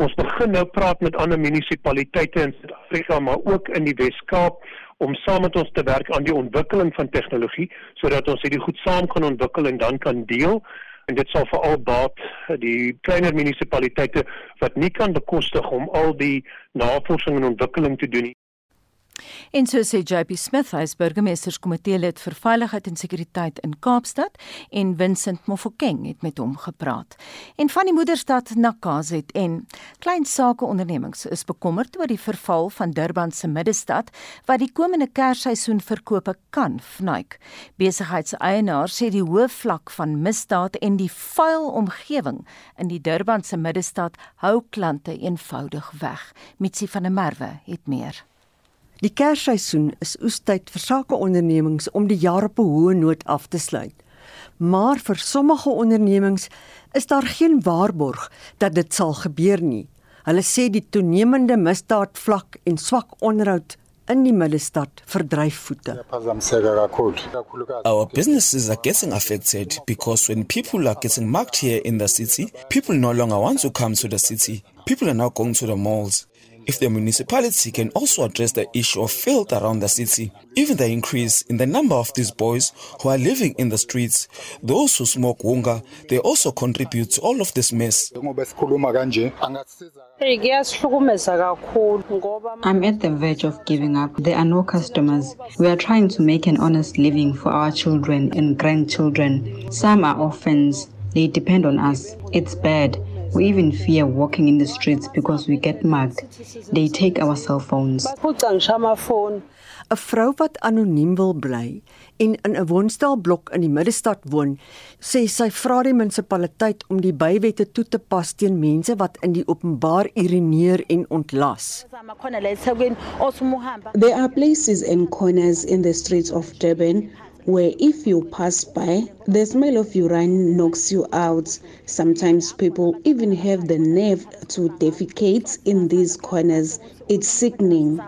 Ons begin nou praat met ander munisipaliteite in Suid-Afrika maar ook in die Wes-Kaap om saam met ons te werk aan die ontwikkeling van tegnologie sodat ons hierdie goed saam kan ontwikkel en dan kan deel en dit sal veral baat die kleiner munisipaliteite wat nie kan bekostig om al die navorsing en ontwikkeling te doen nie. En so sê JP Smith, hy is burgemeesterskomitee lid vir veiligheid en sekuriteit in Kaapstad en Vincent Mofokeng het met hom gepraat. En van die moederstad na KZN, klein sake ondernemings is bekommerd oor die verval van Durban se middestad wat die komende Kersseisoen verkope kan vnuik. Besigheidseienaars sê die hoë vlak van misdaad en die vuil omgewing in die Durban se middestad hou klante eenvoudig weg. Mitsi van der Merwe het meer. Die Kersseisoen is oestyd vir sake ondernemings om die jaar op 'n hoë noot af te sluit. Maar vir sommige ondernemings is daar geen waarborg dat dit sal gebeur nie. Hulle sê die toenemende misdaadvlak en swak onderhoud in die middestad verdryf voete. Our businesses are getting affected because when people are getting mugged here in the city, people no longer want to come to the city. People are now going to the malls. If the municipality can also address the issue of filth around the city, even the increase in the number of these boys who are living in the streets, those who smoke wonga, they also contribute to all of this mess. I'm at the verge of giving up. There are no customers. We are trying to make an honest living for our children and grandchildren. Some are orphans. They depend on us. It's bad. We even fear walking in the streets because we get mugged. They take our cell phones. 'n Vrou wat anoniem wil bly en in 'n woonstelblok in die middestad woon, sê sy vra die munisipaliteit om die bywette toe te pas teen mense wat in die openbaar urineer en ontlas. There are places and corners in the streets of Durban where if you pass by, the smell of urine knocks you out. Sometimes people even have the nerve to defecate in these corners. It's sickening.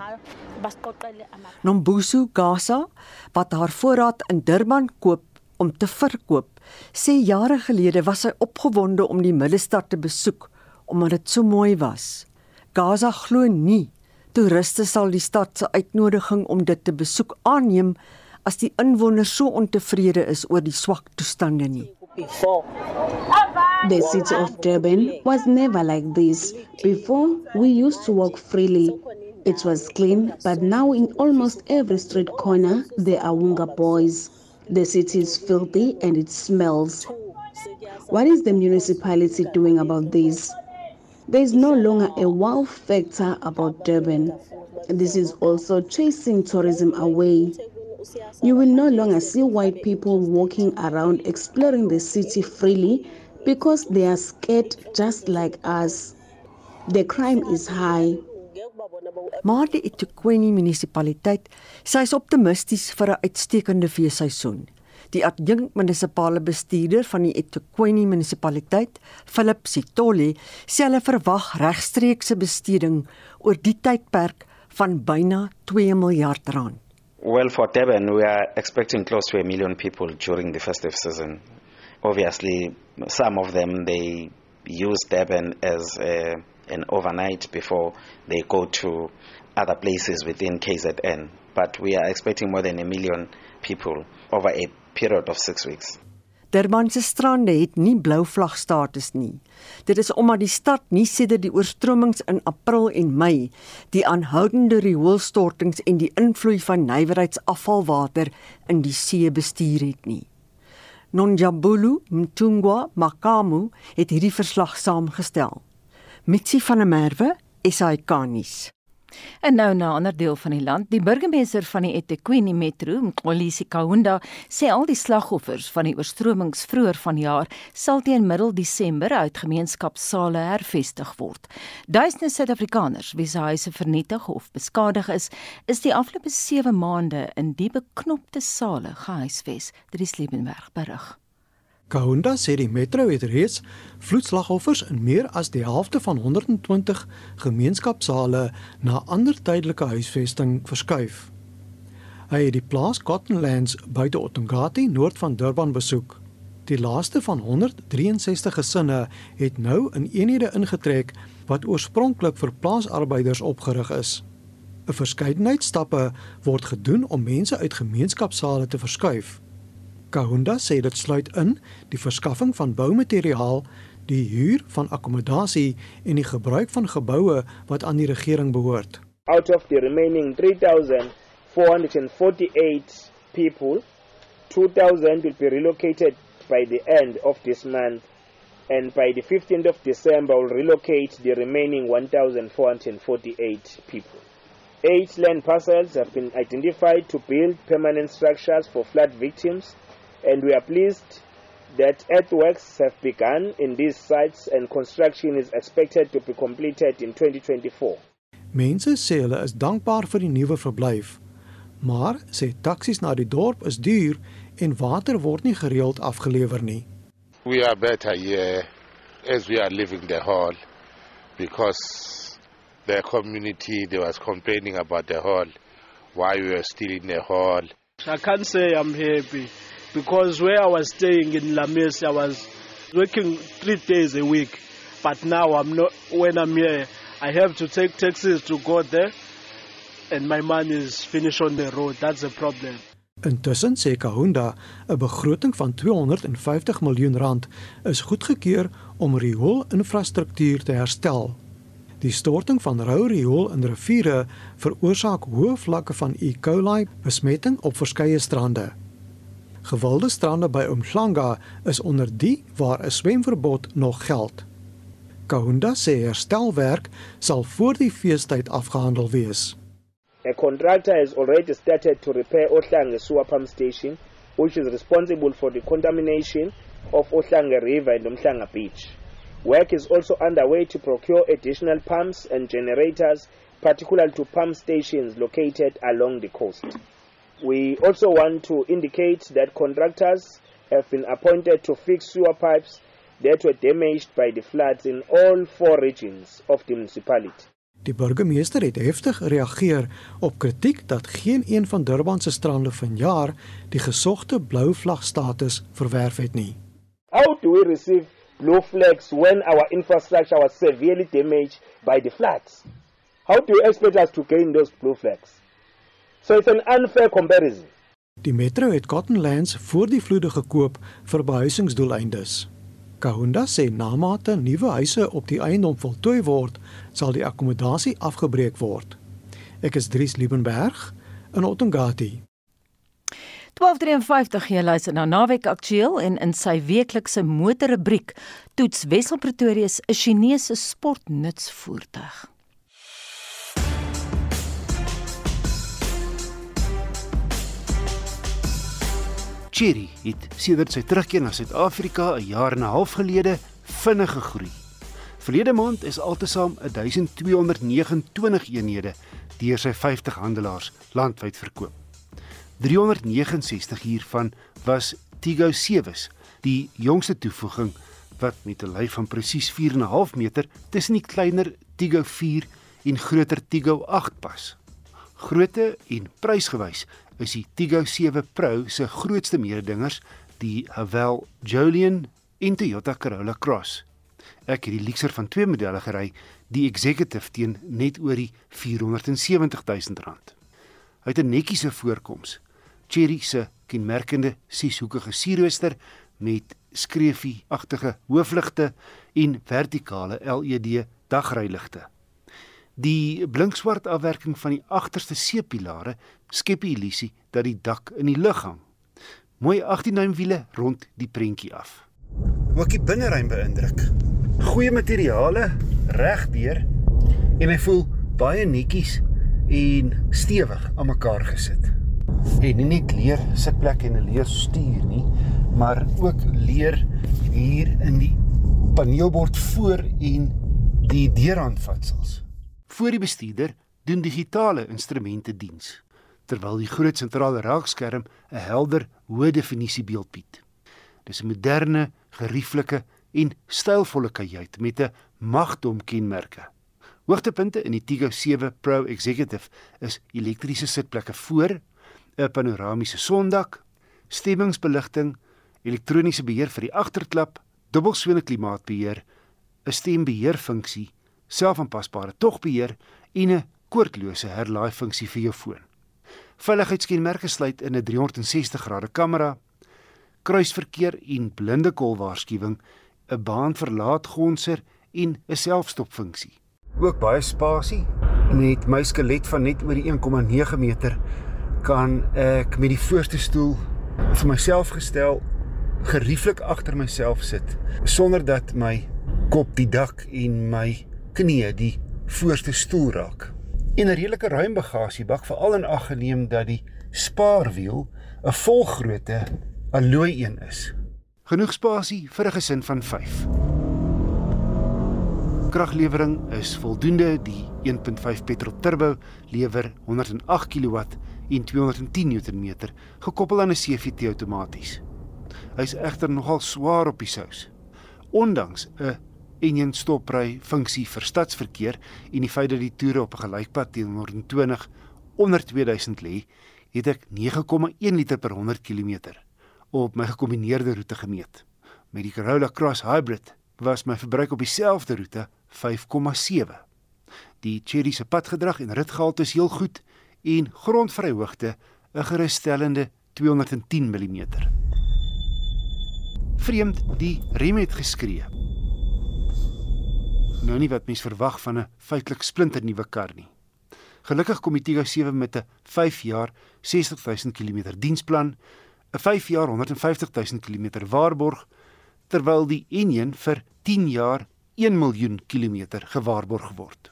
Nombusu Gaza, wat haar voorraad in Durban koop om te verkoop, sê jare gelede was sy opgewonde om die middestad te besoek omdat dit so mooi was. Gaza glo nie toeriste sal die stad se uitnodiging om dit te besoek aanneem as die inwoners so ontevrede is oor die swak toestande nie. The city of Durban was never like this. Before, we used to walk freely. It was clean, but now in almost every street corner, there are Wunga boys. The city is filthy and it smells. What is the municipality doing about this? There is no longer a wow factor about Durban. This is also chasing tourism away. You will no longer see white people walking around exploring the city freely because they are scared just like us. The crime is high. Maar die eThekwini munisipaliteit sê is optimisties vir 'n uitstekende feesseisoen. Die adjunk munisipale bestuurder van die eThekwini munisipaliteit, Philip Sitoli, sê hulle verwag regstreekse besteding oor die tydperk van byna 2 miljard rand. Well, for Durban, we are expecting close to a million people during the festive season. Obviously, some of them they use Durban as a, an overnight before they go to other places within KZN. But we are expecting more than a million people over a period of six weeks. Durban se strande het nie blou vlag status nie. Dit is omdat die stad nie sedert die oorstromings in April en Mei, die aanhoudende rioolstortings en die invloei van nywerheidsafvalwater in die see bestuur het nie. Nonjabulu Mtungwa Makamu het hierdie verslag saamgestel. Mitsi van der Merwe, SAK-nuus. En nou na 'n ander deel van die land, die burgemeester van die eThekwini Metro, Mxolisi Kaunda, sê al die slagoffers van die oorstromings vroeër vanjaar sal teen middel Desember uit gemeenskapsale hervestig word. Duisende Suid-Afrikaners wie se huise vernietig of beskadig is, is die afgelope 7 maande in die beknopte sale gehuisves, Dries Liebenberg berig. Kaunda sê die metro het reeds vloedslagoffers in meer as die helfte van 120 gemeenskapsale na ander tydelike huisvesting verskuif. Hy het die plaas Cottonlands buite Otongati noord van Durban besoek. Die laaste van 163 gesinne het nou in eenhede ingetrek wat oorspronklik vir plaasarbeiders opgerig is. 'n Verskeidenheid stappe word gedoen om mense uit gemeenskapsale te verskuif. Kahunda sê dit sluit in die verskaffing van boumateriaal, die huur van akkommodasie en die gebruik van geboue wat aan die regering behoort. Out of the remaining 3448 people, 2000 will be relocated by the end of this month and by the 15th of December will relocate the remaining 1448 people. Eight land parcels have been identified to build permanent structures for flood victims and we are pleased that earthworks have begun in these sites and construction is expected to be completed in 2024. Mense sê hulle is dankbaar vir die nuwe verblyf, maar sê taksies na die dorp is duur en water word nie gereeld afgelewer nie. We are better here as we are living the hall because the community they was complaining about the hall why we were still in the hall. I can't say I'm happy because where I was staying in Lamis, I was working three days a week. But now I'm not. When I'm here, I have to take taxis to go there, and my money is finished on the road. That's a problem. Intussen sê Kahunda 'n begroting van 250 miljoen rand is goedgekeur om riool-infrastruktuur te herstel. Die storting van rou riool in riviere veroorsaak hoë vlakke van E. coli besmetting op verskeie strande. Gewilde strande by Umhlanga is onder die waar 'n swemverbod nog geld. Kahunda sê herstelwerk sal voor die feestyd afgehandel wees. A contractor has already started to repair Ohlanga sewer pump station, which is responsible for the contamination of Ohlanga River and Umhlanga Beach. Work is also underway to procure additional pumps and generators, particularly to pump stations located along the coast. We also want to indicate that contractors have been appointed to fix sewer pipes that were damaged by the floods in all four regions of the municipality. Die burgemeester het heftig reageer op kritiek dat geen een van Durban se strande vanjaar die gesogte blou vlag status verwerf het nie. How do we receive blue flags when our infrastructure was severely damaged by the floods? How do you expect us to gain those blue flags? So it's an unfair comparison. Die metro het Cottonlands voor die vloede gekoop vir behuisingsdoeleindes. Kahunda sê na mate nuwe huise op die eiendom voltooi word, sal die akkommodasie afgebreek word. Ek is Dries Liebenberg in Ottongati. 1253 jy luister na Naweek Aktueel en in sy weeklikse motorrubriek toets Wessel Pretoria 'n Chinese sportnutsvoertuig. Cherry het sedert sy terugkeer na Suid-Afrika 'n jaar en 'n half gelede vinnig gegroei. Verlede maand is altesaam 1229 eenhede deur sy 50 handelaars landwyd verkoop. 369 hiervan was Tigo 7's, die jongste toevoeging wat met 'n lyf van presies 4.5 meter tussen die kleiner Tigo 4 en groter Tigo 8 pas. Grootte en prysgewys is die Tigo 7 Pro se grootste mededingers die Haval Jolion en Toyota Corolla Cross. Ek het die Lexer van twee modelle gery, die Executive teen net oor die 470 000 rand. Hy het 'n netjiese voorkoms. Cherry se kenmerkende sieshoekige sierrooster met skreefie-agtige hoofligte en vertikale LED dagryligte. Die blinkswart afwerking van die agterste C-pilare skep die illusie dat die dak in die lug hang. Mooi 18-duim wiele rond die prentjie af. Ook die binneruim beïndruk. Goeie materiale regdeur en hy voel baie netjies en stewig aan mekaar gesit. En nie net leer sitplek en 'n leer stuur nie, maar ook leer hier in die paneelbord voor en die deurhandvatsels. Voor die bestuurder doen digitale instrumente diens, terwyl die groot sentrale raakskerm 'n helder, hoë definisie beeld bied. Dis 'n moderne, gerieflike en stylvolle kajuit met 'n magdom kenmerke. Hoogtepunte in die Tigo 7 Pro Executive is elektriese sitplekke voor, 'n panoramiese sondak, stemmingsbeligting, elektroniese beheer vir die agterklap, dubbelsone klimaatbeheer, 'n stembeheerfunksie, selfaanpasbare togbeheer en 'n koordlose herlaai funksie vir jou foon. Veiligheidskenmerke sluit in 'n 360 grade kamera, kruisverkeer en blinde kol waarskuwing, 'n baanverlaatgonser en 'n selfstopfunksie. Ook baie spasie met my skelet van net oor die 1,9 meter kan ek met die voorste stoel vir myself gestel gerieflik agter myself sit sonder dat my kop die dak en my knie die voorste stoel raak. En 'n redelike ruim bagasiebak veral in ag geneem dat die spaarwiel 'n volgrootte alloy een is. Genoeg spasie vir 'n gesin van 5. Kraglewering is voldoende. Die 1.5 petrol turbo lewer 108 kW en 210 Nm gekoppel aan 'n CVT outomaties. Hy's egter nogal swaar op die sous. Ondanks 'n enjin stopry funksie vir stadsverkeer en die feit dat die toere op 'n gelykpad teen 120 onder 2000 lê, het ek 9,1 liter per 100 km op my gekombineerde roete gemeet. Met die Corolla Cross Hybrid was my verbruik op dieselfde roete 5,7. Die Chery se padgedrag en ritgehalte is heel goed en grondvryhoogte 'n gerusstellende 210 mm. Vreemd, die rem het geskree. Nou nie wat mens verwag van 'n feitelik splinternuwe kar nie. Gelukkig kom die Tiggo 7 met 'n 5 jaar 60000 km diensplan, 'n 5 jaar 150000 km waarborg, terwyl die N1 vir 10 jaar 1 miljoen kilometer gewaarborg word.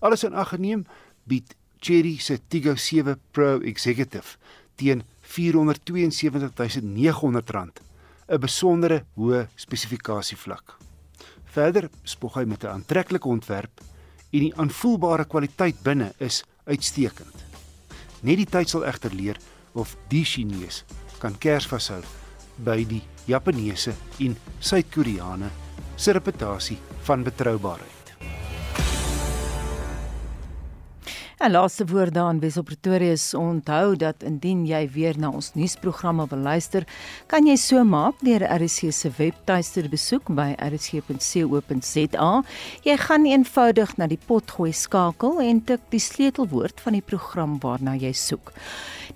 Alles in ag geneem bied Chery se Tiggo 7 Pro Executive teen R472900 'n besondere hoë spesifikasievlak. Verder spog hy met 'n aantreklike ontwerp en die aanvoelbare kwaliteit binne is uitstekend. Net die tyd sal egter leer of die Chinese kan kers vashou by die Japaneese en Suid-Koreane se reputasie van betroubaarheid. 'n Laaste woord daan Wes op Pretoria is onthou dat indien jy weer na ons nuusprogramme wil luister, kan jy so maak deur RC se webtuiste te besoek by rc.co.za. Jy gaan eenvoudig na die potgooi skakel en tik die sleutelwoord van die program waarna jy soek.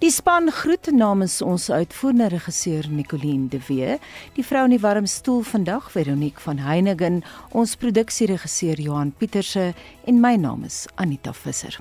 Die span groet namens ons uitvoerende regisseur Nicoline de Wee, die vrou in die warm stoel vandag Veronique van Heiningen, ons produksieregisseur Johan Pieterse en my naam is Anita Visser.